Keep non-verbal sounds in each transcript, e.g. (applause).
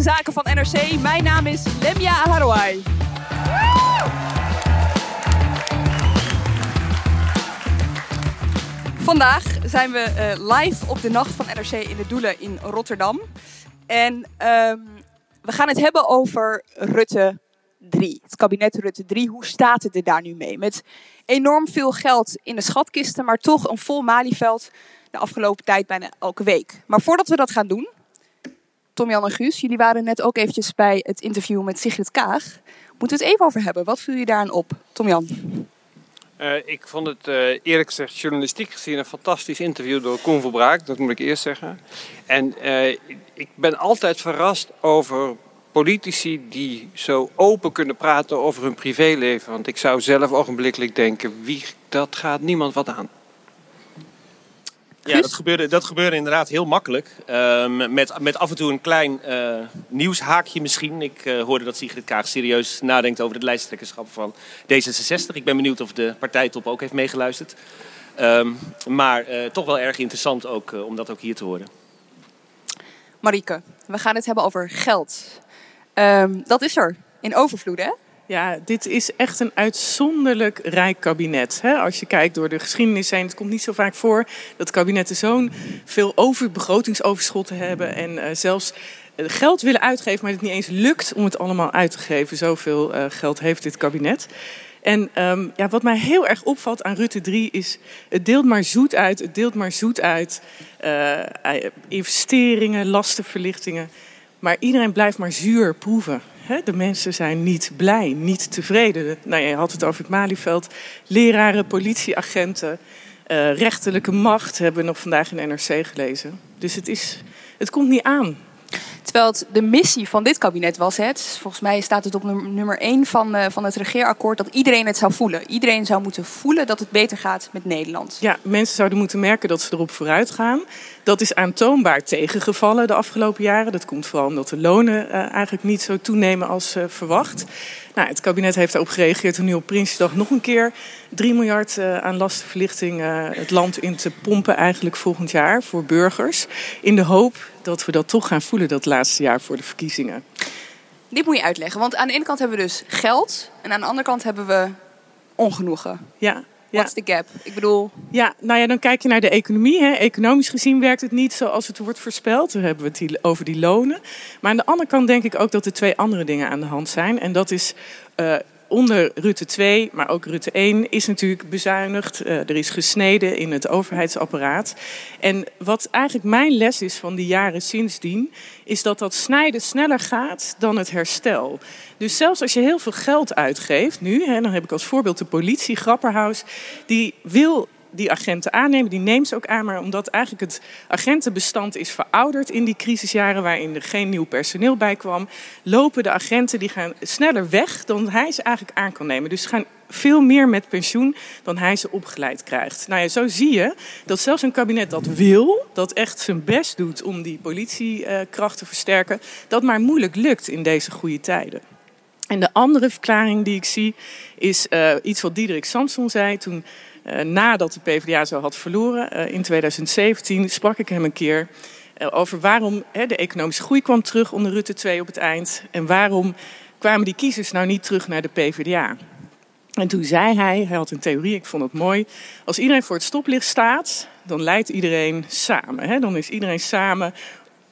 Zaken van NRC. Mijn naam is Lemia Harouai. Vandaag zijn we eh, live op de nacht van NRC in de Doelen in Rotterdam. En ehm, we gaan het hebben over Rutte 3. Het kabinet Rutte 3. Hoe staat het er daar nu mee? Met enorm veel geld in de schatkisten, maar toch een vol Malieveld de afgelopen tijd bijna elke week. Maar voordat we dat gaan doen, Tom Jan en Guus, jullie waren net ook eventjes bij het interview met Sigrid Kaag. Moeten we het even over hebben? Wat viel je daaraan op, Tom Jan? Uh, ik vond het uh, eerlijk gezegd journalistiek gezien een fantastisch interview door Koen Verbraak, dat moet ik eerst zeggen. En uh, ik ben altijd verrast over politici die zo open kunnen praten over hun privéleven. Want ik zou zelf ogenblikkelijk denken, wie, dat gaat niemand wat aan. Ja, dat gebeurde, dat gebeurde inderdaad heel makkelijk. Um, met, met af en toe een klein uh, nieuwshaakje misschien. Ik uh, hoorde dat Sigrid Kaag serieus nadenkt over het lijsttrekkerschap van D66. Ik ben benieuwd of de partijtop ook heeft meegeluisterd. Um, maar uh, toch wel erg interessant ook, om dat ook hier te horen. Marieke, we gaan het hebben over geld. Um, dat is er in overvloed, hè? Ja, dit is echt een uitzonderlijk rijk kabinet. Hè? Als je kijkt door de geschiedenis heen, het komt niet zo vaak voor dat kabinetten zo'n veel over, begrotingsoverschotten hebben en uh, zelfs geld willen uitgeven, maar het niet eens lukt om het allemaal uit te geven. Zoveel uh, geld heeft dit kabinet. En um, ja, wat mij heel erg opvalt aan Rutte 3 is, het deelt maar zoet uit, het deelt maar zoet uit. Investeringen, lastenverlichtingen. Maar iedereen blijft maar zuur proeven. De mensen zijn niet blij, niet tevreden. Nou, je had het over het Malieveld. Leraren, politieagenten, uh, rechterlijke macht hebben we nog vandaag in NRC gelezen. Dus het, is, het komt niet aan. Terwijl het de missie van dit kabinet was het, volgens mij staat het op nummer 1 van, uh, van het regeerakkoord, dat iedereen het zou voelen. Iedereen zou moeten voelen dat het beter gaat met Nederland. Ja, mensen zouden moeten merken dat ze erop vooruit gaan. Dat is aantoonbaar tegengevallen de afgelopen jaren. Dat komt vooral omdat de lonen uh, eigenlijk niet zo toenemen als uh, verwacht. Nou, het kabinet heeft daarop gereageerd om nu op Prinsjesdag nog een keer 3 miljard uh, aan lastenverlichting het land in te pompen eigenlijk volgend jaar voor burgers. In de hoop dat we dat toch gaan voelen dat laatste jaar voor de verkiezingen. Dit moet je uitleggen, want aan de ene kant hebben we dus geld en aan de andere kant hebben we ongenoegen. Ja, What's the gap? Ik bedoel... Ja, nou ja, dan kijk je naar de economie. Hè. Economisch gezien werkt het niet zoals het wordt voorspeld. Dan hebben we het over die lonen. Maar aan de andere kant denk ik ook dat er twee andere dingen aan de hand zijn. En dat is... Uh, onder Rutte 2, maar ook Rutte 1, is natuurlijk bezuinigd. Uh, er is gesneden in het overheidsapparaat. En wat eigenlijk mijn les is van die jaren sindsdien, is dat dat snijden sneller gaat dan het herstel. Dus zelfs als je heel veel geld uitgeeft, nu, hè, dan heb ik als voorbeeld de politie, Grapperhaus, die wil die agenten aannemen. Die neemt ze ook aan, maar omdat eigenlijk het agentenbestand is verouderd in die crisisjaren waarin er geen nieuw personeel bij kwam, lopen de agenten die gaan sneller weg dan hij ze eigenlijk aan kan nemen. Dus gaan veel meer met pensioen dan hij ze opgeleid krijgt. Nou ja, zo zie je dat zelfs een kabinet dat wil, dat echt zijn best doet om die politiekracht te versterken, dat maar moeilijk lukt in deze goede tijden. En de andere verklaring die ik zie is uh, iets wat Diederik Samson zei toen nadat de PvdA zo had verloren uh, in 2017, sprak ik hem een keer uh, over waarom de economische groei kwam terug onder Rutte 2 op het eind. En waarom kwamen die kiezers nou niet terug naar de PvdA. En toen zei hij, hij had een theorie, ik vond het mooi. Als iedereen voor het stoplicht staat, dan leidt iedereen samen. Dan is iedereen samen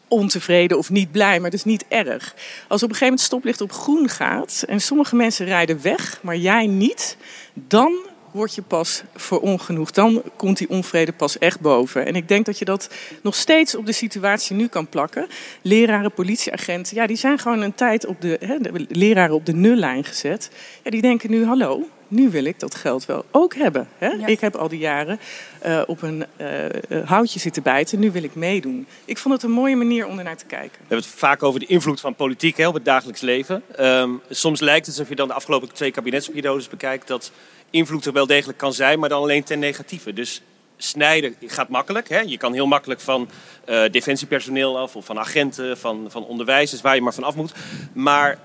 ontevreden of niet blij, maar dat is niet erg. Als op een gegeven moment het stoplicht op groen gaat en sommige mensen rijden weg, maar jij niet, dan word je pas voor ongenoeg. Dan komt die onvrede pas echt boven. En ik denk dat je dat nog steeds op de situatie nu kan plakken. Leraren, politieagenten, ja, die zijn gewoon een tijd op de, hè, de leraren op de nullijn gezet. Ja, die denken nu, hallo, nu wil ik dat geld wel ook hebben. Hè? Ik heb al die jaren uh, op een uh, houtje zitten bijten. Nu wil ik meedoen. Ik vond het een mooie manier om er naar te kijken. We hebben het vaak over de invloed van politiek hè, op het dagelijks leven. Um, soms lijkt het alsof je dan de afgelopen twee kabinetsperiodes bekijkt... dat invloed er wel degelijk kan zijn, maar dan alleen ten negatieve. Dus snijden gaat makkelijk. Hè? Je kan heel makkelijk van uh, defensiepersoneel af of van agenten, van, van onderwijzers, waar je maar van af moet. Maar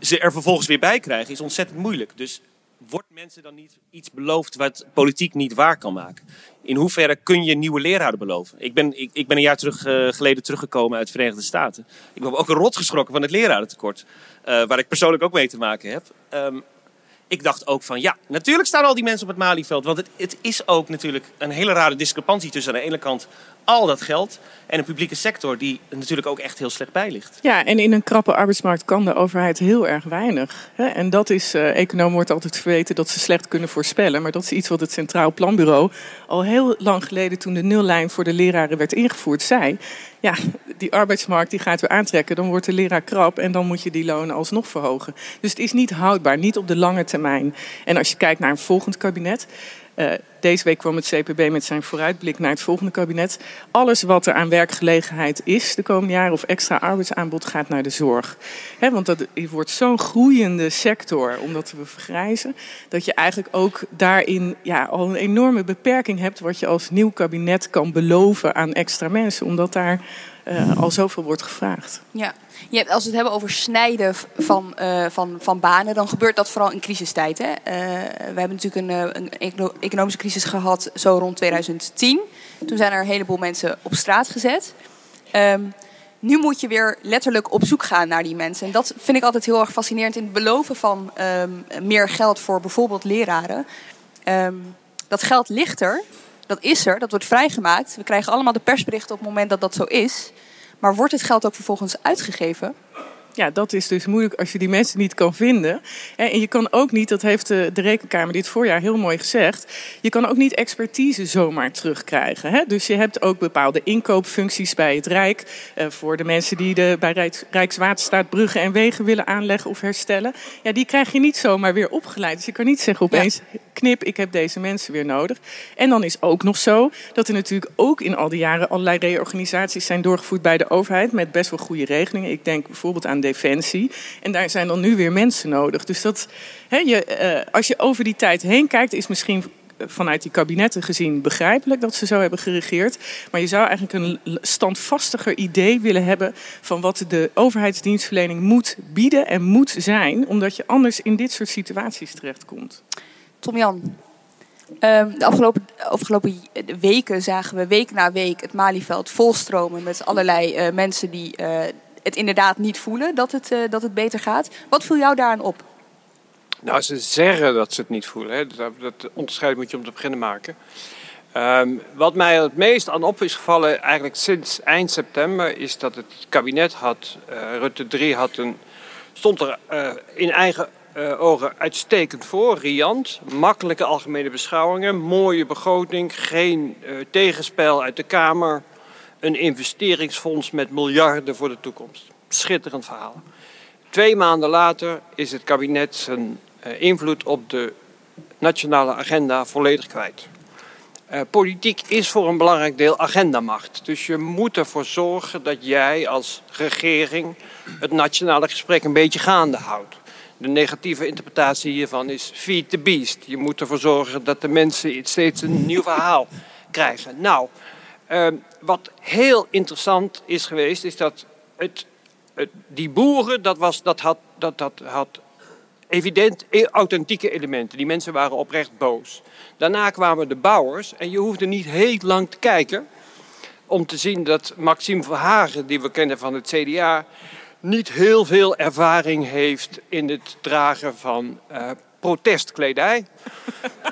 ze er vervolgens weer bij krijgen is ontzettend moeilijk. Dus wordt mensen dan niet iets beloofd wat politiek niet waar kan maken? In hoeverre kun je nieuwe leraren beloven? Ik ben, ik, ik ben een jaar terug, uh, geleden teruggekomen uit de Verenigde Staten. Ik ben ook een rot geschrokken van het lerarentekort. Uh, waar ik persoonlijk ook mee te maken heb. Um, ik dacht ook van ja, natuurlijk staan al die mensen op het Malieveld. Want het, het is ook natuurlijk een hele rare discrepantie tussen aan de ene kant al dat geld en een publieke sector die natuurlijk ook echt heel slecht bij ligt. Ja, en in een krappe arbeidsmarkt kan de overheid heel erg weinig. En dat is, uh, economen wordt altijd verweten dat ze slecht kunnen voorspellen. Maar dat is iets wat het Centraal Planbureau al heel lang geleden toen de nullijn voor de leraren werd ingevoerd zei. Ja, die arbeidsmarkt die gaat weer aantrekken. Dan wordt de leraar krap en dan moet je die lonen alsnog verhogen. Dus het is niet houdbaar, niet op de lange termijn. En als je kijkt naar een volgend kabinet, uh, deze week kwam het CPB met zijn vooruitblik naar het volgende kabinet. Alles wat er aan werkgelegenheid is de komende jaren of extra arbeidsaanbod gaat naar de zorg. Want dat wordt zo'n groeiende sector omdat we vergrijzen. Dat je eigenlijk ook daarin ja, al een enorme beperking hebt wat je als nieuw kabinet kan beloven aan extra mensen. Omdat daar uh, al zoveel wordt gevraagd. Ja, je hebt, als we het hebben over snijden van, uh, van, van banen, dan gebeurt dat vooral in crisistijd. Hè? Uh, we hebben natuurlijk een, een, economische crisis gehad zo rond 2010. Toen zijn er een heleboel mensen op straat gezet. Um, nu moet je weer letterlijk op zoek gaan naar die mensen. En dat vind ik altijd heel erg fascinerend in het beloven van um, meer geld voor bijvoorbeeld leraren. Um, dat geld ligt er, dat is er, dat wordt vrijgemaakt. We krijgen allemaal de persberichten op het moment dat dat zo is. Maar wordt het geld ook vervolgens uitgegeven? Ja, dat is dus moeilijk als je die mensen niet kan vinden. En je kan ook niet, dat heeft de Rekenkamer dit voorjaar heel mooi gezegd, je kan ook niet expertise zomaar terugkrijgen. Dus je hebt ook bepaalde inkoopfuncties bij het Rijk. Eh, voor de mensen die de, bij Rijkswaterstaat bruggen en wegen willen aanleggen of herstellen. Ja, die krijg je niet zomaar weer opgeleid. Dus je kan niet zeggen opeens, knip, ik heb deze mensen weer nodig. En dan is ook nog zo dat er natuurlijk ook in al die jaren allerlei reorganisaties zijn doorgevoerd bij de overheid met best wel goede regelingen. Ik denk bijvoorbeeld aan defensie. En daar zijn dan nu weer mensen nodig. Dus dat, je, uh, als je over die tijd heen kijkt, is misschien vanuit die kabinetten gezien begrijpelijk dat ze zo hebben geregeerd. Maar je zou eigenlijk een standvastiger idee willen hebben van wat de overheidsdienstverlening moet bieden en moet zijn, omdat je anders in dit soort situaties terechtkomt. Tom-Jan, ehm, de afgelopen, afgelopen weken zagen we week na week het Malieveld volstromen met allerlei uh, mensen die het inderdaad niet voelen dat het, uh, dat het beter gaat. Wat viel jou daaraan op? Nou, ze zeggen dat ze het niet voelen. Hè. Dat, dat onderscheid moet je om te beginnen maken. Um, wat mij het meest aan op is gevallen, eigenlijk sinds eind september, is dat het kabinet had, uh, Rutte 3 had een, stond er uh, in eigen ogen uitstekend voor. Riant, makkelijke algemene beschouwingen, mooie begroting, geen tegenspel uit de Kamer, een investeringsfonds met miljarden voor de toekomst. Schitterend verhaal. Twee maanden later is het kabinet zijn uh, invloed op de nationale agenda volledig kwijt. Uh, politiek is voor een belangrijk deel agendamacht. Dus je moet ervoor zorgen dat jij als regering het nationale gesprek een beetje gaande houdt. De negatieve interpretatie hiervan is feed the beast. Je moet ervoor zorgen dat de mensen steeds een nieuw verhaal krijgen. Nou, uh, wat heel interessant is geweest, is dat het, die boeren, dat, was, dat, had, dat, dat had evident e-, authentieke elementen. Die mensen waren oprecht boos. Daarna kwamen de bouwers en je hoefde niet heel lang te kijken om te zien dat Maxime Verhagen, die we kennen van het CDA, niet heel veel ervaring heeft in het dragen van uh, protestkledij.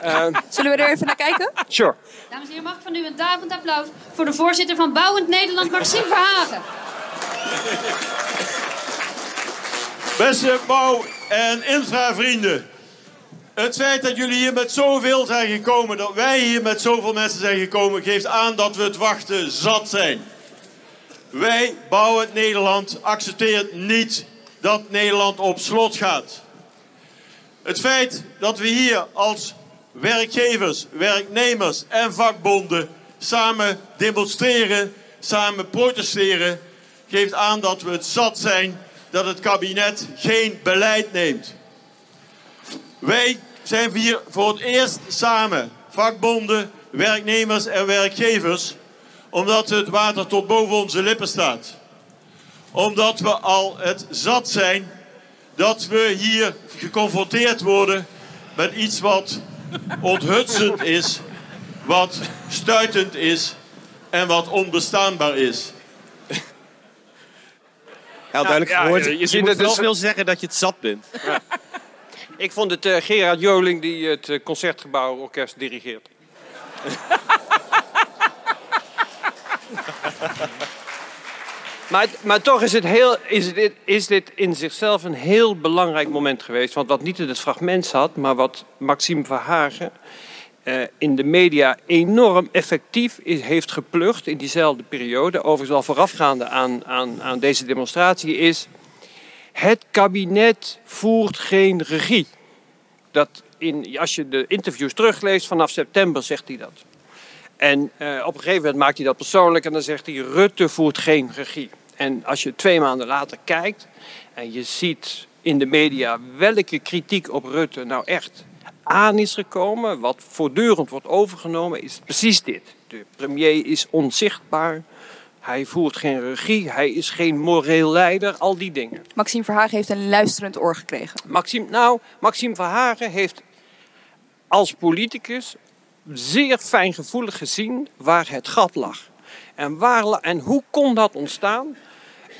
uh, (laughs) Zullen we er even naar kijken? Sure. Dames en heren, mag ik van u een daverend applaus voor de voorzitter van Bouwend Nederland, Maxime Verhagen. Beste bouw- en infravrienden. Het feit dat jullie hier met zoveel zijn gekomen, dat wij hier met zoveel mensen zijn gekomen, geeft aan dat we het wachten zat zijn. Wij bouwen Nederland, accepteert niet dat Nederland op slot gaat. Het feit dat we hier als werkgevers, werknemers en vakbonden samen demonstreren, samen protesteren, geeft aan dat we het zat zijn dat het kabinet geen beleid neemt. Wij zijn hier voor het eerst samen, vakbonden, werknemers en werkgevers, omdat het water tot boven onze lippen staat. Omdat we al het zat zijn dat we hier geconfronteerd worden met iets wat onthutsend is, wat stuitend is en wat onbestaanbaar is. Heel duidelijk ja, gehoord. je je, ziet moet wel zeggen dat je het zat bent. (laughs) Ik vond het eh, Gerard Joling die het eh, Concertgebouworkest dirigeert. (laughs) maar, maar toch is, het heel, is, dit, is dit in zichzelf een heel belangrijk moment geweest. Want wat niet in het fragment zat, maar wat Maxime Verhagen eh, in de media enorm effectief is, heeft geplucht in diezelfde periode, overigens al voorafgaande aan, aan, aan deze demonstratie, is het kabinet voert geen regie. Dat in, als je de interviews terugleest vanaf september zegt hij dat. En eh, op een gegeven moment maakt hij dat persoonlijk en dan zegt hij Rutte voert geen regie. En als je twee maanden later kijkt en je ziet in de media welke kritiek op Rutte nou echt aan is gekomen, wat voortdurend wordt overgenomen, is precies dit. De premier is onzichtbaar, hij voert geen regie, hij is geen moreel leider, al die dingen. Maxime Verhagen heeft een luisterend oor gekregen. Maxime, nou, Maxime Verhagen heeft als politicus zeer fijngevoelig gezien waar het gat lag. En, waar, en hoe kon dat ontstaan?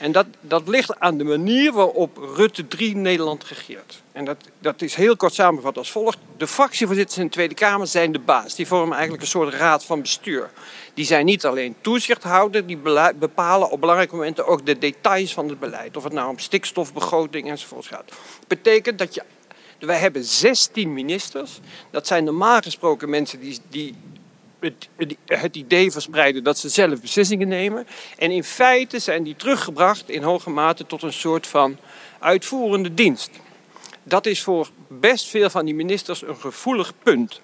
En dat, dat ligt aan de manier waarop Rutte 3 Nederland regeert. En dat, dat is heel kort samengevat als volgt. De fractievoorzitters in de Tweede Kamer zijn de baas. Die vormen eigenlijk een soort raad van bestuur. Die zijn niet alleen toezichthouder, die bepalen op belangrijke momenten ook de details van het beleid. Of het nou om stikstofbegroting enzovoort gaat. Dat betekent dat je wij hebben 16 ministers. Dat zijn normaal gesproken mensen die, die het, het idee verspreiden dat ze zelf beslissingen nemen. En in feite zijn die teruggebracht in hoge mate tot een soort van uitvoerende dienst. Dat is voor best veel van die ministers een gevoelig punt.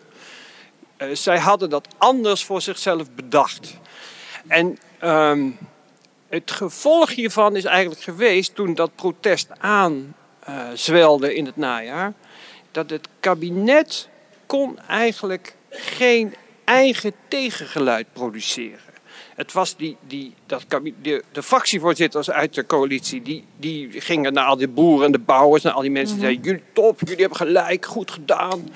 Eh, zij hadden dat anders voor zichzelf bedacht. En ehm, het gevolg hiervan is eigenlijk geweest toen dat protest aanzwelde in het najaar, dat het kabinet kon eigenlijk geen eigen tegengeluid produceren. Het was die, die, dat de, de fractievoorzitters uit de coalitie, die, die gingen naar al die boeren en de bouwers, naar al die mensen die zeiden, jullie top, jullie hebben gelijk, goed gedaan.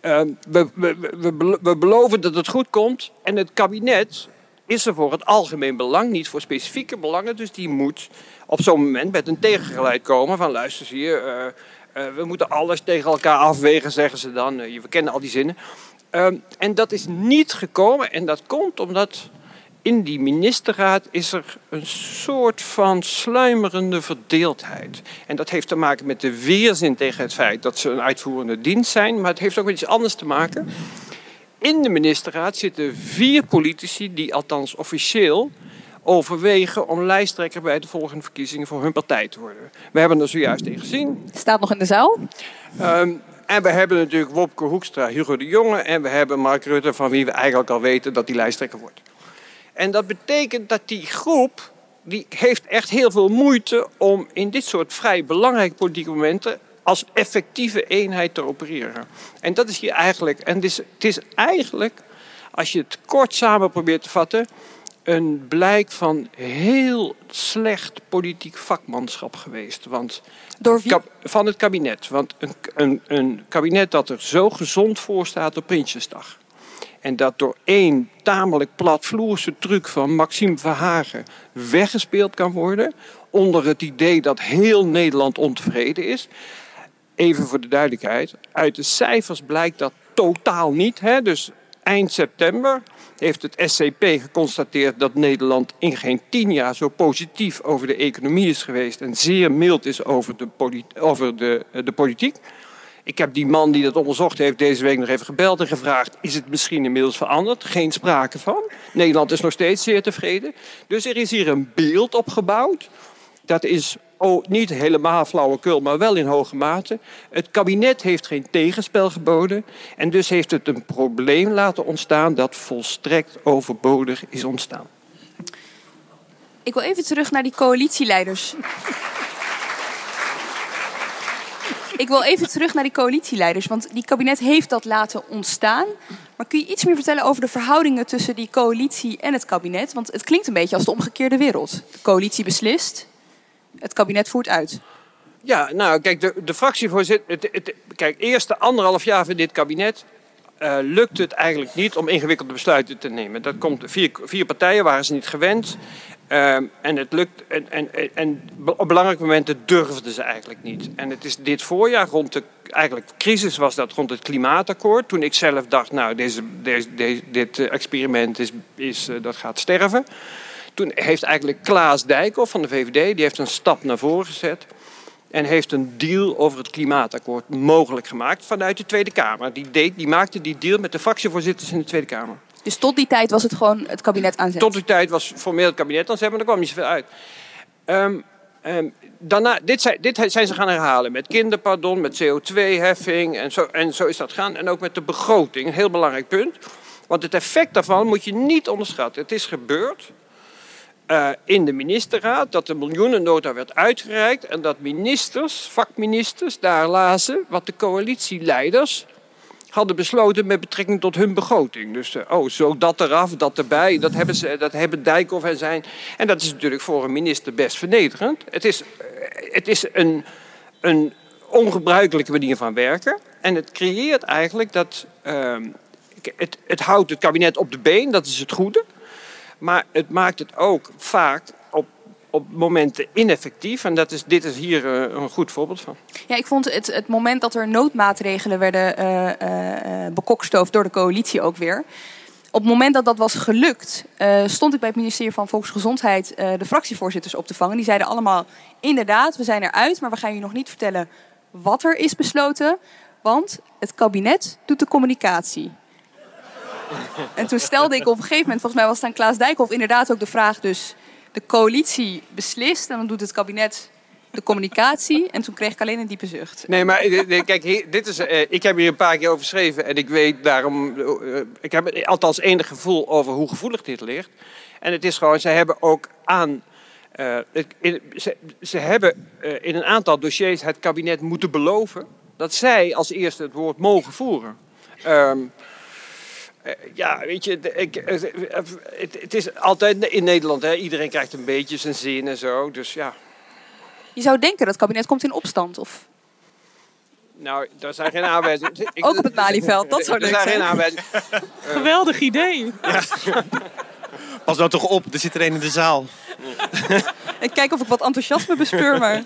Ehm, we, we, we, we, beloven dat het goed komt. En het kabinet is er voor het algemeen belang, niet voor specifieke belangen. Dus die moet op zo'n moment met een tegengeluid komen van luister zie je, eh, eh, we moeten alles tegen elkaar afwegen, zeggen ze dan. Eh, we kennen al die zinnen. Ehm, en dat is niet gekomen en dat komt omdat in die ministerraad is er een soort van sluimerende verdeeldheid. En dat heeft te maken met de weerzin tegen het feit dat ze een uitvoerende dienst zijn, maar het heeft ook met iets anders te maken. In de ministerraad zitten vier politici die althans officieel overwegen om lijsttrekker bij de volgende verkiezingen voor hun partij te worden. We hebben er zojuist in gezien. Staat nog in de zaal. Ehm, en we hebben natuurlijk Wopke Hoekstra, Hugo de Jonge en we hebben Mark Rutte, van wie we eigenlijk al weten dat hij lijsttrekker wordt. En dat betekent dat die groep, die heeft echt heel veel moeite om in dit soort vrij belangrijke politieke momenten als effectieve eenheid te opereren. En dat is hier eigenlijk, en het is, het is eigenlijk, als je het kort samen probeert te vatten, een blijk van heel slecht politiek vakmanschap geweest. Want Door wie? Van het kabinet. Want een, een, een kabinet dat er zo gezond voor staat op Prinsjesdag. En dat door één tamelijk platvloerse truc van Maxime Verhagen weggespeeld kan worden. Onder het idee dat heel Nederland ontevreden is. Even voor de duidelijkheid. Uit de cijfers blijkt dat totaal niet. Hè? Dus eind september heeft het SCP geconstateerd dat Nederland in geen tien jaar zo positief over de economie is geweest en zeer mild is over de, poli- over de, de politiek. Ik heb die man die dat onderzocht heeft deze week nog even gebeld en gevraagd: is het misschien inmiddels veranderd? Geen sprake van. Nederland is nog steeds zeer tevreden. Dus er is hier een beeld opgebouwd. Dat is oh, niet helemaal flauwekul, maar wel in hoge mate. Het kabinet heeft geen tegenspel geboden. En dus heeft het een probleem laten ontstaan dat volstrekt overbodig is ontstaan. Ik wil even terug naar die coalitieleiders. Ik wil even terug naar die coalitieleiders, want die kabinet heeft dat laten ontstaan. Maar kun je iets meer vertellen over de verhoudingen tussen die coalitie en het kabinet? Want het klinkt een beetje als de omgekeerde wereld. De coalitie beslist, het kabinet voert uit. Ja, nou kijk, de, fractievoorzitter. Het, het, kijk, eerste anderhalf jaar van dit kabinet uh, lukt het eigenlijk niet om ingewikkelde besluiten te nemen. Dat komt, vier, vier partijen waren ze niet gewend. Uh, en het lukt. En, en, en op belangrijke momenten durfden ze eigenlijk niet. En het is dit voorjaar rond de. Eigenlijk crisis was dat rond het klimaatakkoord. Toen ik zelf dacht, nou, deze, deze, dit experiment is, is, dat gaat sterven. Toen heeft eigenlijk Klaas Dijkhoff van de VVD, die heeft een stap naar voren gezet. En heeft een deal over het klimaatakkoord mogelijk gemaakt vanuit de Tweede Kamer. Die, deed, die maakte die deal met de fractievoorzitters in de Tweede Kamer. Dus tot die tijd was het gewoon het kabinet aan zet? Tot die tijd was formeel het kabinet aan zet, maar er kwam niet zoveel uit. Um, um, daarna, dit, zijn, dit zijn ze gaan herhalen met kinderpardon, met CO2-heffing en zo, en zo is dat gaan. En ook met de begroting, een heel belangrijk punt. Want het effect daarvan moet je niet onderschatten. Het is gebeurd uh, in de ministerraad dat de miljoenennota werd uitgereikt en dat ministers, vakministers, daar lazen wat de coalitieleiders hadden besloten met betrekking tot hun begroting. Dus uh, oh, zo dat eraf, dat erbij, dat hebben, ze, dat hebben Dijkhoff en zijn. En dat is natuurlijk voor een minister best vernederend. Het is, uh, het is een, een ongebruikelijke manier van werken. En het creëert eigenlijk dat. het, het houdt het kabinet op de been, dat is het goede. Maar het maakt het ook vaak op, op momenten ineffectief. En dat is, dit is hier uh, een goed voorbeeld van. Ja, ik vond het, het moment dat er noodmaatregelen werden uh, bekokstoofd door de coalitie ook weer. Op het moment dat dat was gelukt, stond ik bij het ministerie van Volksgezondheid de fractievoorzitters op te vangen. Die zeiden allemaal: inderdaad, we zijn eruit, maar we gaan je nog niet vertellen wat er is besloten. Want het kabinet doet de communicatie. En toen stelde ik op een gegeven moment, volgens mij was het Klaas Dijkhoff, inderdaad ook de vraag dus... De coalitie beslist en dan doet het kabinet de communicatie. En toen kreeg ik alleen een diepe zucht. Nee, maar kijk, dit is, uh, ik heb hier een paar keer over geschreven. En ik weet daarom, uh, ik heb althans enig gevoel over hoe gevoelig dit ligt. En het is gewoon, ze hebben ook aan... Ze, ze, hebben in een aantal dossiers het kabinet moeten beloven... dat zij als eerste het woord mogen voeren. Uh, ja, weet je, ik, uh, het, het, is altijd in Nederland, hè, iedereen krijgt een beetje zijn zin en zo. Dus ja. Je zou denken dat het kabinet komt in opstand, of? Nou, daar zijn geen aanwijzingen. (laughs) Ook op het Malieveld, dat (laughs) zou leuk zijn. Er zijn geen aanwijzingen. (laughs) Geweldig idee. Ja. Pas nou toch op, er zit er een in de zaal. ik kijk of ik wat enthousiasme bespeur, maar...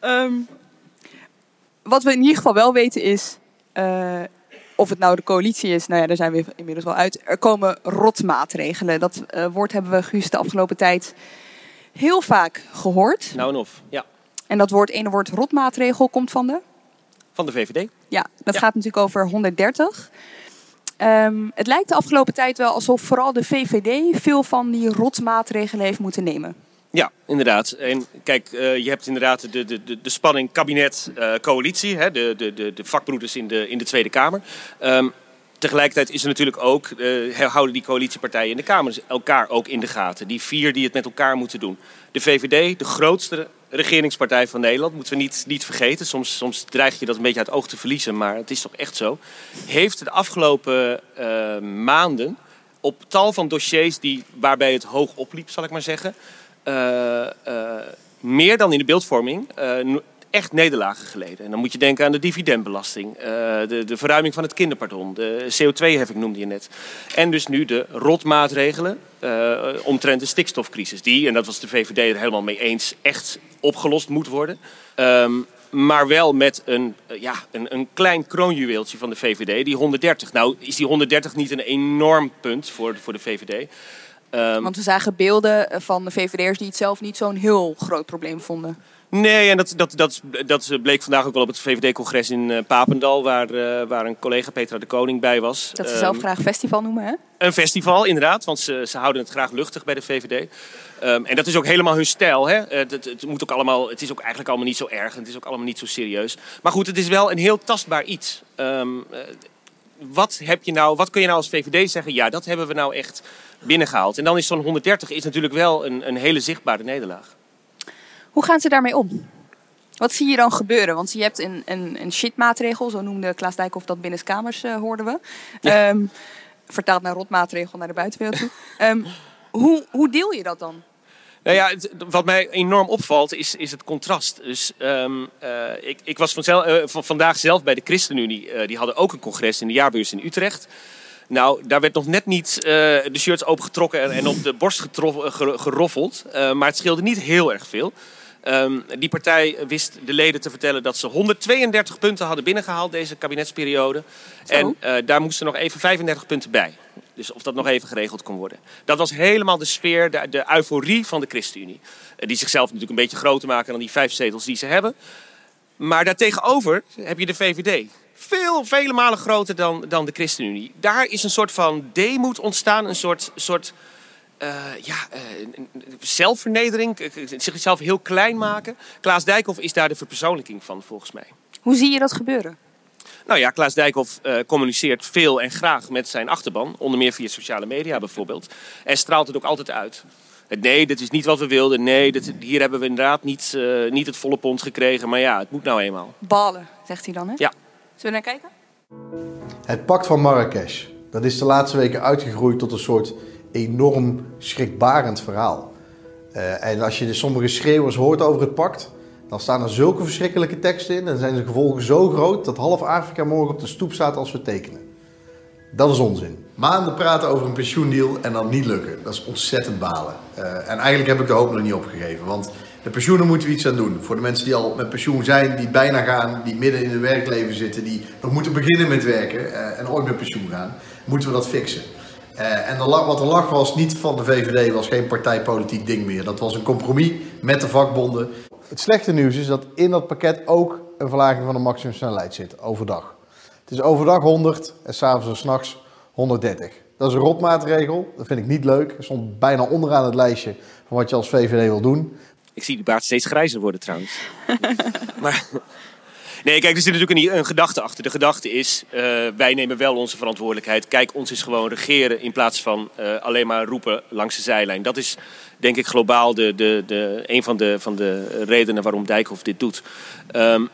um, wat we in ieder geval wel weten is... Uh, of het nou de coalitie is, nou ja, daar zijn we inmiddels wel uit. Er komen rotmaatregelen. Dat uh, woord hebben we, Guus, de afgelopen tijd heel vaak gehoord. Nou en of, ja. En dat woord, ene woord rotmaatregel komt van de? Van de VVD. Ja, dat ja. gaat natuurlijk over 130. Um, het lijkt de afgelopen tijd wel alsof vooral de VVD veel van die rotmaatregelen heeft moeten nemen. Ja, inderdaad. En kijk, uh, je hebt inderdaad de, de, de, de spanning kabinet-coalitie, uh, de, de, de, de vakbroeders in de, in de Tweede Kamer. Um, tegelijkertijd is er natuurlijk ook, uh, houden die coalitiepartijen in de Kamer elkaar ook in de gaten. Die vier die het met elkaar moeten doen. De VVD, de grootste regeringspartij van Nederland, moeten we niet, niet vergeten. Soms, soms dreig je dat een beetje uit het oog te verliezen, maar het is toch echt zo. Heeft de afgelopen maanden op tal van dossiers die, waarbij het hoog opliep, zal ik maar zeggen meer dan in de beeldvorming uh, echt nederlagen geleden. En dan moet je denken aan de dividendbelasting, de, de verruiming van het kinderpardon, de CO2-heffing noemde je net. En dus nu de rotmaatregelen omtrent de stikstofcrisis, die, en dat was de VVD er helemaal mee eens, echt opgelost moet worden. Um, maar wel met een, ja, een, een klein kroonjuweeltje van de VVD, die 130. Nou is die 130 niet een enorm punt voor, voor de VVD. Um, Want we zagen beelden van de VVD'ers die het zelf niet zo'n heel groot probleem vonden. Nee, en dat, dat, dat, dat bleek vandaag ook wel op het VVD-congres in uh, Papendal, waar, uh, waar een collega Petra de Koning bij was. Dat ze zelf um, graag festival noemen, hè? Een festival, inderdaad, want ze, ze houden het graag luchtig bij de VVD. Um, en dat is ook helemaal hun stijl. Hè? Het, het, het, moet ook allemaal, het is ook eigenlijk allemaal niet zo erg en het is ook allemaal niet zo serieus. Maar goed, het is wel een heel tastbaar iets. Um, uh, wat, heb je nou, wat kun je nou als VVD zeggen? Ja, dat hebben we nou echt binnengehaald. En dan is zo'n 130 is natuurlijk wel een, een hele zichtbare nederlaag. Hoe gaan ze daarmee om? Wat zie je dan gebeuren? Want je hebt een, een, een shitmaatregel, zo noemde Klaas Dijkhoff dat binnen kamers, uh, hoorden we. Ja. Um, vertaald naar rotmaatregel naar de buitenwereld toe. Um, hoe, hoe deel je dat dan? Nou ja, het, wat mij enorm opvalt is, is het contrast. Dus um, uh, ik, ik was vanzelf, uh, van, vandaag zelf bij de ChristenUnie. Uh, die hadden ook een congres in de jaarbeurs in Utrecht. Nou, daar werd nog net niet de shirts opengetrokken en, en op de borst geroffeld. maar het scheelde niet heel erg veel. Um, die partij wist de leden te vertellen dat ze 132 punten hadden binnengehaald deze kabinetsperiode. Zo. En uh, daar moesten nog even 35 punten bij. Dus of dat nog even geregeld kon worden. Dat was helemaal de sfeer, de, de euforie van de ChristenUnie. Uh, die zichzelf natuurlijk een beetje groter maken dan die vijf zetels die ze hebben. Maar daartegenover heb je de VVD. Veel, vele malen groter dan, dan de ChristenUnie. Daar is een soort van demoed ontstaan, een soort, soort uh, ja, uh, zelfvernedering, zichzelf heel klein maken. Klaas Dijkhoff is daar de verpersoonlijking van, volgens mij. Hoe zie je dat gebeuren? Nou ja, Klaas Dijkhoff uh, communiceert veel en graag met zijn achterban. Onder meer via sociale media bijvoorbeeld. En straalt het ook altijd uit. Nee, dit is niet wat we wilden. Nee, dit, hier hebben we inderdaad niet, niet het volle pond gekregen. Maar ja, het moet nou eenmaal. Balen, zegt hij dan, hè? Ja. Zullen we naar kijken? Het pact van Marrakesh. Dat is de laatste weken uitgegroeid tot een soort enorm schrikbarend verhaal. Uh, en als je de sommige schreeuwers hoort over het pact, dan staan er zulke verschrikkelijke teksten in en zijn de gevolgen zo groot dat half Afrika morgen op de stoep staat als we tekenen. Dat is onzin. Maanden praten over een pensioendeal en dan niet lukken. Dat is ontzettend balen. Uh, en eigenlijk heb ik de hoop nog niet opgegeven. Want de pensioenen moeten we iets aan doen. Voor de mensen die al met pensioen zijn, die bijna gaan, die midden in het werkleven zitten, die nog moeten beginnen met werken uh, en ooit met pensioen gaan, moeten we dat fixen. Uh, en de, wat er lag was niet van de VVD, was geen partijpolitiek ding meer. Dat was een compromis met de vakbonden. Het slechte nieuws is dat in dat pakket ook een verlaging van de maximumsnelheid zit, overdag. Het is overdag 100 en s'avonds en s'nachts 130. Dat is een rotmaatregel, dat vind ik niet leuk. Het stond bijna onderaan het lijstje van wat je als VVD wil doen. Ik zie die baard steeds grijzer worden trouwens. (laughs) maar... Nee, kijk, er zit natuurlijk een, een gedachte achter. De gedachte is, uh, wij nemen wel onze verantwoordelijkheid. Kijk, ons is gewoon regeren in plaats van uh, alleen maar roepen langs de zijlijn. Dat is denk ik globaal de, de, de, een van de, van de redenen waarom Dijkhoff dit doet. Um,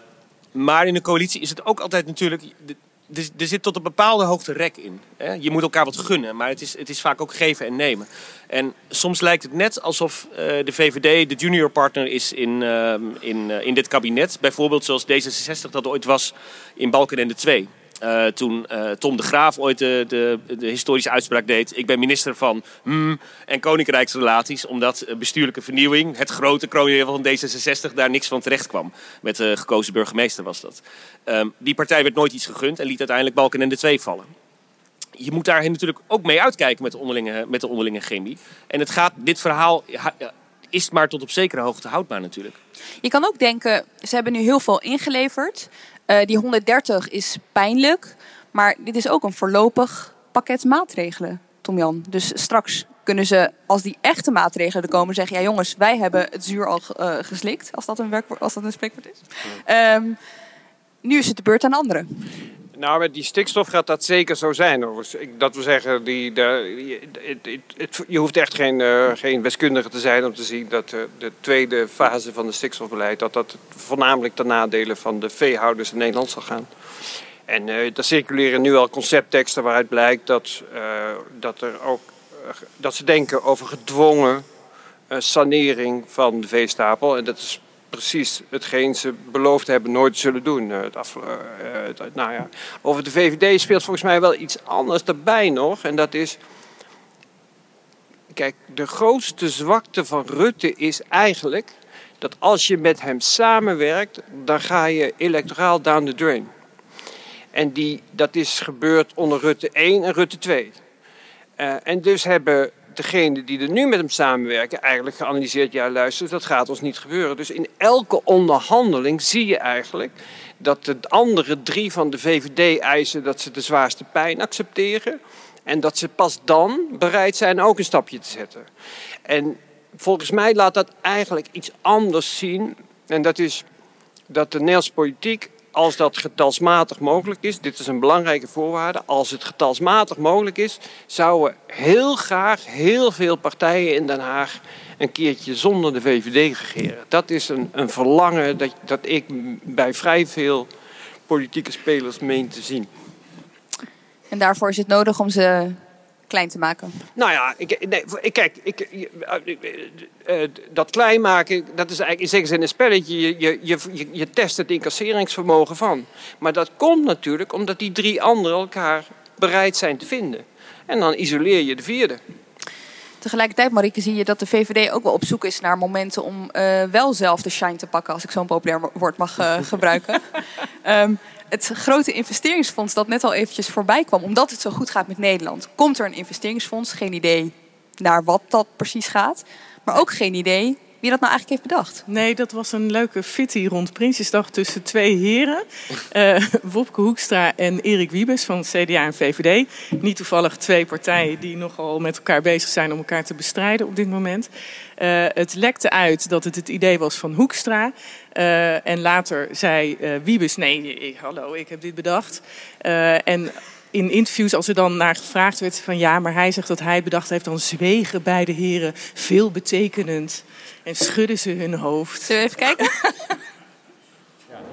maar in de coalitie is het ook altijd natuurlijk er zit tot een bepaalde hoogte rek in. Hè? Je moet elkaar wat gunnen, maar het is, het is vaak ook geven en nemen. En soms lijkt het net alsof uh, de VVD de junior partner is in, uh, in, uh, in dit kabinet. Bijvoorbeeld zoals D66 dat ooit was in Balkenende 2. Uh, toen uh, Tom de Graaf ooit de, de, de, historische uitspraak deed. Ik ben minister van mm, en koninkrijksrelaties. Omdat bestuurlijke vernieuwing, het grote kroonjuweel van D66, daar niks van terecht kwam. Met de gekozen burgemeester was dat. Um, die partij werd nooit iets gegund en liet uiteindelijk Balkenende 2 vallen. Je moet daar natuurlijk ook mee uitkijken met de onderlinge, met de onderlinge chemie. En het gaat, dit verhaal is maar tot op zekere hoogte houdbaar natuurlijk. Je kan ook denken, ze hebben nu heel veel ingeleverd. Uh, die 130 is pijnlijk, maar dit is ook een voorlopig pakket maatregelen, Tom-Jan. Dus straks kunnen ze, als die echte maatregelen er komen, zeggen... ja jongens, wij hebben het zuur al uh, geslikt, als dat een, werkwoord, als dat een spreekwoord is. Um, nu is het de beurt aan anderen. Nou, met die stikstof gaat dat zeker zo zijn. Dat wil zeggen, die, de, het, het, je hoeft echt geen, uh, geen wiskundige te zijn om te zien dat uh, de tweede fase van het stikstofbeleid, dat dat voornamelijk ten nadele van de veehouders in Nederland zal gaan. En uh, er circuleren nu al conceptteksten waaruit blijkt dat, dat, er ook, dat ze denken over gedwongen sanering van de veestapel. En dat is precies hetgeen ze beloofd hebben nooit zullen doen. Af, uh, het, nou ja. Over de VVD speelt volgens mij wel iets anders erbij nog. En dat is. Kijk, de grootste zwakte van Rutte is eigenlijk dat als je met hem samenwerkt, dan ga je electoraal down the drain. En die, dat is gebeurd onder Rutte 1 en Rutte 2. Uh, en dus hebben degene die er nu met hem samenwerken eigenlijk geanalyseerd, ja luister, dat gaat ons niet gebeuren. Dus in elke onderhandeling zie je eigenlijk dat de andere drie van de VVD eisen dat ze de zwaarste pijn accepteren. En dat ze pas dan bereid zijn ook een stapje te zetten. En volgens mij laat dat eigenlijk iets anders zien. En dat is dat de Nederlandse politiek, als dat getalsmatig mogelijk is, dit is een belangrijke voorwaarde, als het getalsmatig mogelijk is, zouden heel graag heel veel partijen in Den Haag een keertje zonder de VVD regeren. Dat is een, een verlangen dat, dat ik bij vrij veel politieke spelers meen te zien. En daarvoor is het nodig om ze klein te maken. Nou ja, ik, nee, ik- kijk, ik, eh, eh, dat klein maken, dat is eigenlijk in zekere zin een spelletje. Je, je, je, je- test het incasseringsvermogen van. Maar dat komt natuurlijk omdat die drie anderen elkaar bereid zijn te vinden. En dan isoleer je de vierde. Tegelijkertijd, Marieke, zie je dat de VVD ook wel op zoek is naar momenten om eh, wel zelf de shine te pakken, als ik zo'n populair wo- woord mag eh, gebruiken. (laughs) Ehm, het grote investeringsfonds dat net al eventjes voorbij kwam, omdat het zo goed gaat met Nederland, komt er een investeringsfonds. Geen idee naar wat dat precies gaat, maar ook geen idee wie dat nou eigenlijk heeft bedacht. Nee, dat was een leuke fitty rond Prinsjesdag tussen twee heren. Eh, Wopke Hoekstra en Erik Wiebes van CDA en VVD. Niet toevallig twee partijen die nogal met elkaar bezig zijn om elkaar te bestrijden op dit moment. Eh, het lekte uit dat het het idee was van Hoekstra. Eh, en later zei eh, Wiebes, nee, eh, hallo, ik heb dit bedacht. Eh, en in interviews, als er dan naar gevraagd werd van ja, maar hij zegt dat hij het bedacht heeft, dan zwegen beide heren veel betekenend en schudden ze hun hoofd. Zullen we even kijken?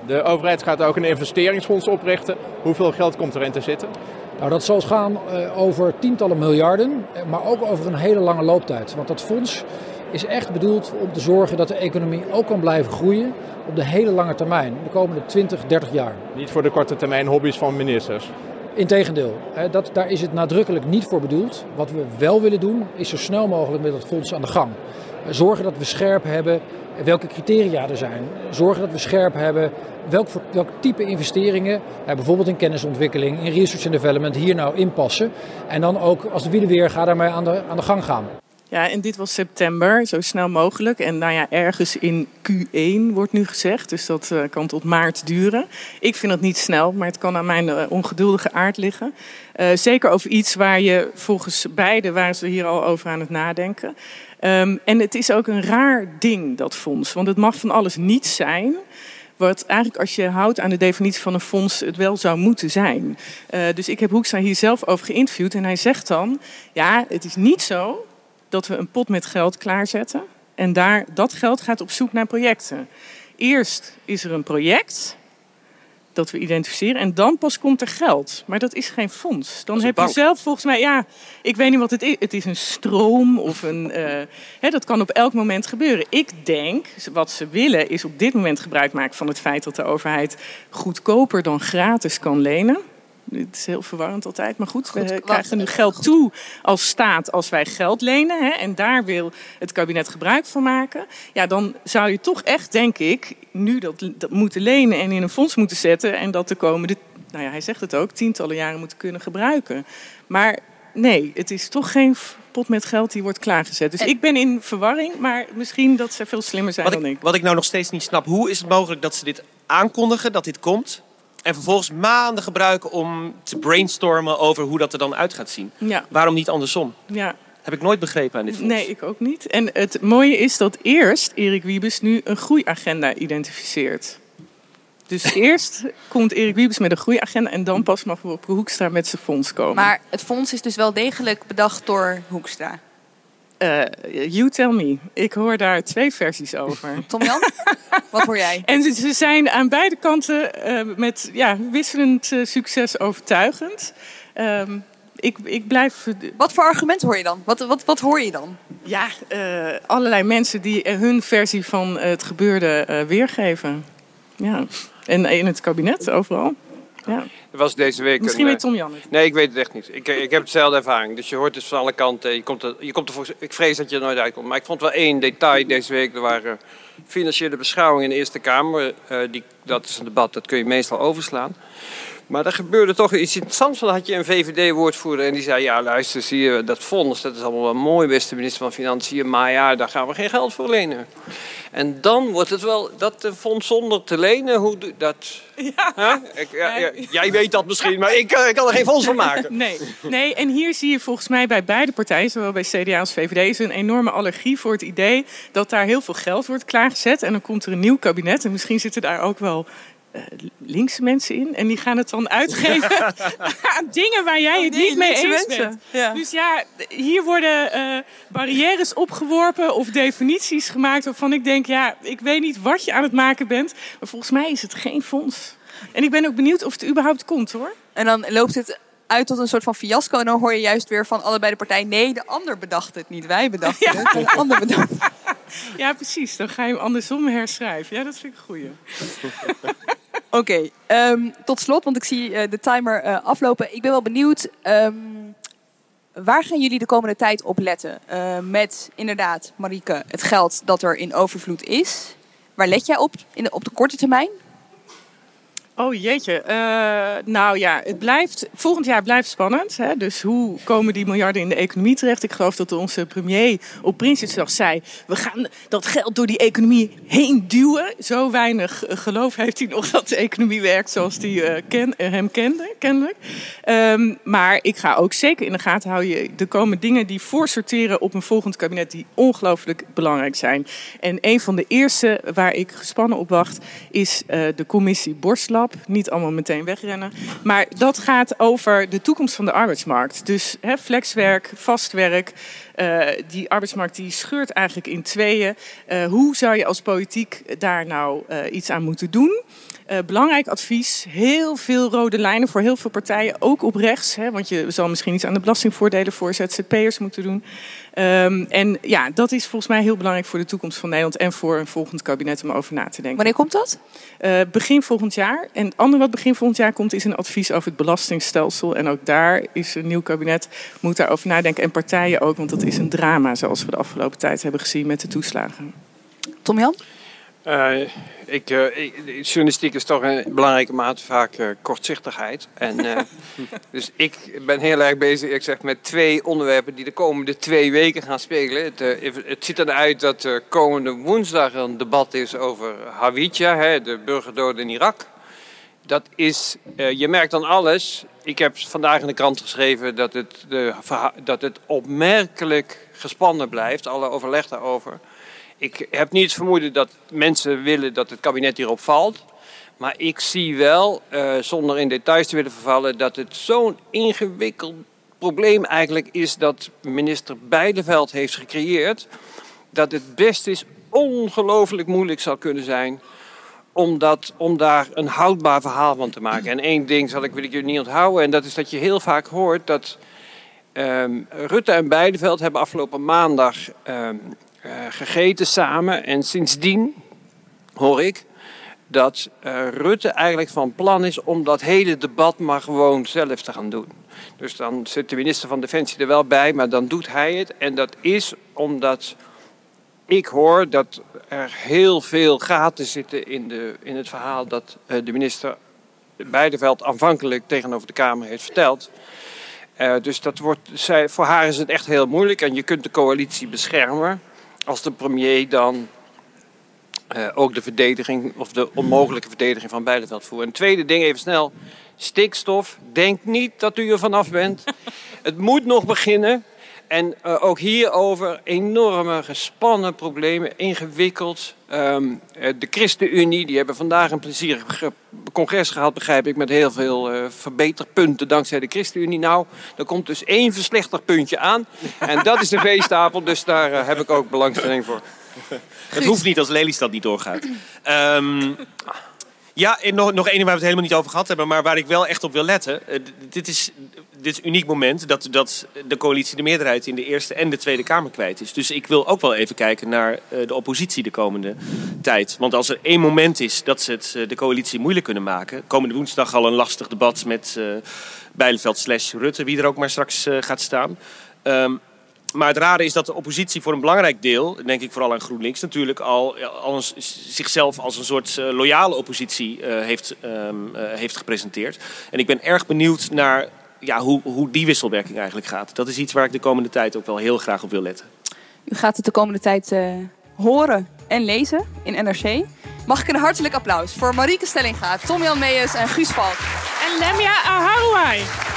De overheid gaat ook een investeringsfonds oprichten. Hoeveel geld komt erin te zitten? Nou, dat zal gaan eh, over tientallen miljarden, maar ook over een hele lange looptijd. Want dat fonds is echt bedoeld om te zorgen dat de economie ook kan blijven groeien op de hele lange termijn, de komende 20, 30 jaar. Niet voor de korte termijn hobby's van ministers. Integendeel, dat, daar is het nadrukkelijk niet voor bedoeld. Wat we wel willen doen, is zo snel mogelijk met het fonds aan de gang. Eh, Zorgen dat we scherp hebben welke criteria er zijn. Zorgen dat we scherp hebben welk, welk type investeringen, bijvoorbeeld in kennisontwikkeling, in research and development, hier nou inpassen. En dan ook als de wielen weer, ga daarmee aan de, aan de gang gaan. Ja, en dit was september, zo snel mogelijk. En nou ja, ergens in Q1 wordt nu gezegd, dus dat eh, kan tot maart duren. Ik vind dat niet snel, maar het kan aan mijn eh, ongeduldige aard liggen. Eh, zeker over iets waar je volgens beide waren ze hier al over aan het nadenken. Ehm, en het is ook een raar ding, dat fonds. Want het mag van alles niet zijn. Wat eigenlijk, als je houdt aan de definitie van een fonds, het wel zou moeten zijn. Dus ik heb Hoekstra hier zelf over geïnterviewd. En hij zegt dan: Ja, het is niet zo dat we een pot met geld klaarzetten. En daar, dat geld gaat op zoek naar projecten. Eerst is er een project dat we identificeren en dan pas komt er geld. Maar dat is geen fonds. Dan heb je zelf volgens mij, ja, ik weet niet wat het is. Het is een stroom of een. eh, hè, dat kan op elk moment gebeuren. Ik denk, wat ze willen, is op dit moment gebruik maken van het feit dat de overheid goedkoper dan gratis kan lenen. Het is heel verwarrend altijd, maar goed, we Goed, krijgen nu geld toe als staat als wij geld lenen. Hè, en daar wil het kabinet gebruik van maken. Ja, dan zou je toch echt, denk ik, nu dat, dat moeten lenen en in een fonds moeten zetten. En dat de komende, nou ja, hij zegt het ook, tientallen jaren moeten kunnen gebruiken. Maar nee, het is toch geen pot met geld die wordt klaargezet. Dus En- ik ben in verwarring, maar misschien dat ze veel slimmer zijn Wat dan ik, ik. wat ik nou nog steeds niet snap, hoe is het mogelijk dat ze dit aankondigen, dat dit komt, en vervolgens maanden gebruiken om te brainstormen over hoe dat er dan uit gaat zien? Ja, Waarom niet andersom? ja. Heb ik nooit begrepen aan dit fonds. Nee, ik ook niet. En het mooie is dat eerst Erik Wiebes nu een groeiagenda identificeert. Dus (laughs) eerst komt Erik Wiebes met een groeiagenda en dan pas mag Wopke Hoekstra met zijn fonds komen. Maar het fonds is dus wel degelijk bedacht door Hoekstra. Eh, you tell me. Ik hoor daar twee versies over. (laughs) Tom Jan, wat hoor jij? En ze, ze zijn aan beide kanten eh, met ja, wisselend eh, succes overtuigend. Ehm, ik, ik blijf Wat voor argument hoor je dan? Wat, wat, wat hoor je dan? ja, allerlei mensen die hun versie van het gebeurde weergeven. Ja. En in het kabinet, overal. Ja. Er was deze week Misschien een, weet Tom Jan het. Nee, ik weet het echt niet. Ik, ik heb hetzelfde ervaring. Dus je hoort het van alle kanten. Je komt er, je komt er voor, ik vrees dat je er nooit uitkomt. Maar ik vond wel één detail deze week. Er waren financiële beschouwingen in de Eerste Kamer. Eh, die, dat is een debat, dat kun je meestal overslaan. Maar er gebeurde toch iets interessants. Dan had je een VVD-woordvoerder en die zei... ja, luister, zie je, dat fonds, dat is allemaal wel mooi, beste minister van Financiën... maar ja, daar gaan we geen geld voor lenen. En dan wordt het wel, dat fonds zonder te lenen, hoe doe- dat... Ja. Ik, ja, ja, jij weet dat misschien, maar ik, eh, ik kan er geen fonds van maken. Nee, nee, en hier zie je volgens mij bij beide partijen, zowel bij CDA als VVD, is een enorme allergie voor het idee dat daar heel veel geld wordt klaargezet. En dan komt er een nieuw kabinet en misschien zitten daar ook wel linkse mensen in. En die gaan het dan uitgeven (laughs) aan dingen waar jij het Oh, nee, niet mee eens mensen. bent. Ja. Dus ja, hier worden eh, barrières opgeworpen of definities gemaakt waarvan ik denk, ja, ik weet niet wat je aan het maken bent. Maar volgens mij is het geen fonds. En ik ben ook benieuwd of het überhaupt komt hoor. En dan loopt het uit tot een soort van fiasco. En dan hoor je juist weer van allebei de partijen... nee, de ander bedacht het niet. Wij bedachten het. De ander bedacht het. (laughs) Ja, precies. Dan ga je hem andersom herschrijven. Ja, dat vind ik een goeie. (laughs) Oké, ehm, tot slot, want ik zie eh, de timer eh, aflopen. Ik ben wel benieuwd, ehm, waar gaan jullie de komende tijd op letten? Eh, met inderdaad, Marieke, het geld dat er in overvloed is. Waar let jij op in de, op de korte termijn? Oh jeetje. Eh, nou ja, het blijft, volgend jaar blijft spannend. Hè? Dus hoe komen die miljarden in de economie terecht? Ik geloof dat onze premier op Prinsjesdag zei... we gaan dat geld door die economie heen duwen. Zo weinig eh, geloof heeft hij nog (laughs) dat de economie werkt zoals hij eh, ken, hem kende, kennelijk. Ehm, maar ik ga ook zeker in de gaten houden. Er komen dingen die voorsorteren op een volgend kabinet... die ongelooflijk belangrijk zijn. En een van de eerste waar ik gespannen op wacht... is de commissie Niet allemaal meteen wegrennen. Maar dat gaat over de toekomst van de arbeidsmarkt. Dus hè, flexwerk, vastwerk. eh, die arbeidsmarkt die scheurt eigenlijk in tweeën. Eh, hoe zou je als politiek daar nou eh, iets aan moeten doen? Eh, belangrijk advies. Heel veel rode lijnen voor heel veel partijen. Ook op rechts. Hè, want je zal misschien iets aan de belastingvoordelen voor ZZP'ers moeten doen. Ehm, en ja, dat is volgens mij heel belangrijk voor de toekomst van Nederland. En voor een volgend kabinet om over na te denken. Wanneer komt dat? Eh, begin volgend jaar. En het andere wat begin volgend jaar komt is een advies over het belastingstelsel. En ook daar is een nieuw kabinet, moet daarover nadenken. En partijen ook, want dat is een drama zoals we de afgelopen tijd hebben gezien met de toeslagen. Tom Jan? Eh, ik, eh, ik- journalistiek is toch in belangrijke mate vaak eh, kortzichtigheid. En, (laughs) dus ik ben heel erg bezig ik zeg, met twee onderwerpen die de komende twee weken gaan spelen. Het, het ziet eruit dat komende woensdag een debat is over Hawija, hè, de burgerdood in Irak. Dat is, je merkt dan alles. Ik heb vandaag in de krant geschreven dat het, dat het opmerkelijk gespannen blijft, alle overleg daarover. Ik heb niet het vermoeden dat mensen willen dat het kabinet hierop valt. Maar ik zie wel, eh, zonder in details te willen vervallen, dat het zo'n ingewikkeld probleem eigenlijk is dat minister Beideveld heeft gecreëerd. Dat het best is ongelooflijk moeilijk zal kunnen zijn om, dat, om daar een houdbaar verhaal van te maken. En één ding zal ik, wil ik jullie niet onthouden. En dat is dat je heel vaak hoort dat ehm, Rutte en Beideveld hebben afgelopen maandag ehm, eh, gegeten samen. En sindsdien hoor ik dat eh, Rutte eigenlijk van plan is om dat hele debat maar gewoon zelf te gaan doen. Dus dan zit de minister van Defensie er wel bij, maar dan doet hij het. En dat is omdat ik hoor dat er heel veel gaten zitten in, de, in het verhaal dat eh, de minister Beideveld aanvankelijk tegenover de Kamer heeft verteld. Eh, dus dat wordt, zij, voor haar is het echt heel moeilijk. En je kunt de coalitie beschermen als de premier dan eh, ook de verdediging of de onmogelijke verdediging van Beideveld voert. Een tweede ding, even snel. Stikstof. Denk niet dat u er vanaf bent. het moet nog beginnen. En eh, ook hierover enorme gespannen problemen, ingewikkeld. Ehm, eh, de ChristenUnie, die hebben vandaag een plezierig congres gehad, begrijp ik, met heel veel eh, verbeterpunten dankzij de ChristenUnie. Nou, er komt dus één versplechterpuntje aan. (laughs) En dat is de veestapel, dus daar heb ik ook belangstelling voor. Het hoeft niet als Lelystad niet doorgaat. Ehm, ja, en nog, nog één waar we het helemaal niet over gehad hebben, maar waar ik wel echt op wil letten. Eh, dit, is, dit een uniek moment dat, dat de coalitie de meerderheid in de Eerste en de Tweede Kamer kwijt is. Dus ik wil ook wel even kijken naar eh, de oppositie de komende tijd. Want als er één moment is dat ze het eh, de coalitie moeilijk kunnen maken. Komende woensdag al een lastig debat met Bijleveld slash Rutte, wie er ook maar straks gaat staan. Ehm, maar het rare is dat de oppositie voor een belangrijk deel, denk ik vooral aan GroenLinks, natuurlijk al, al zichzelf als een soort uh, loyale oppositie uh, heeft, um, uh, heeft gepresenteerd. En ik ben erg benieuwd naar ja, hoe, hoe die wisselwerking eigenlijk gaat. Dat is iets waar ik de komende tijd ook wel heel graag op wil letten. U gaat het de komende tijd horen en lezen in NRC. Mag ik een hartelijk applaus voor Marieke Stellinga, Tom-Jan Meijers en Guus Valk. En Lemia Aharouai.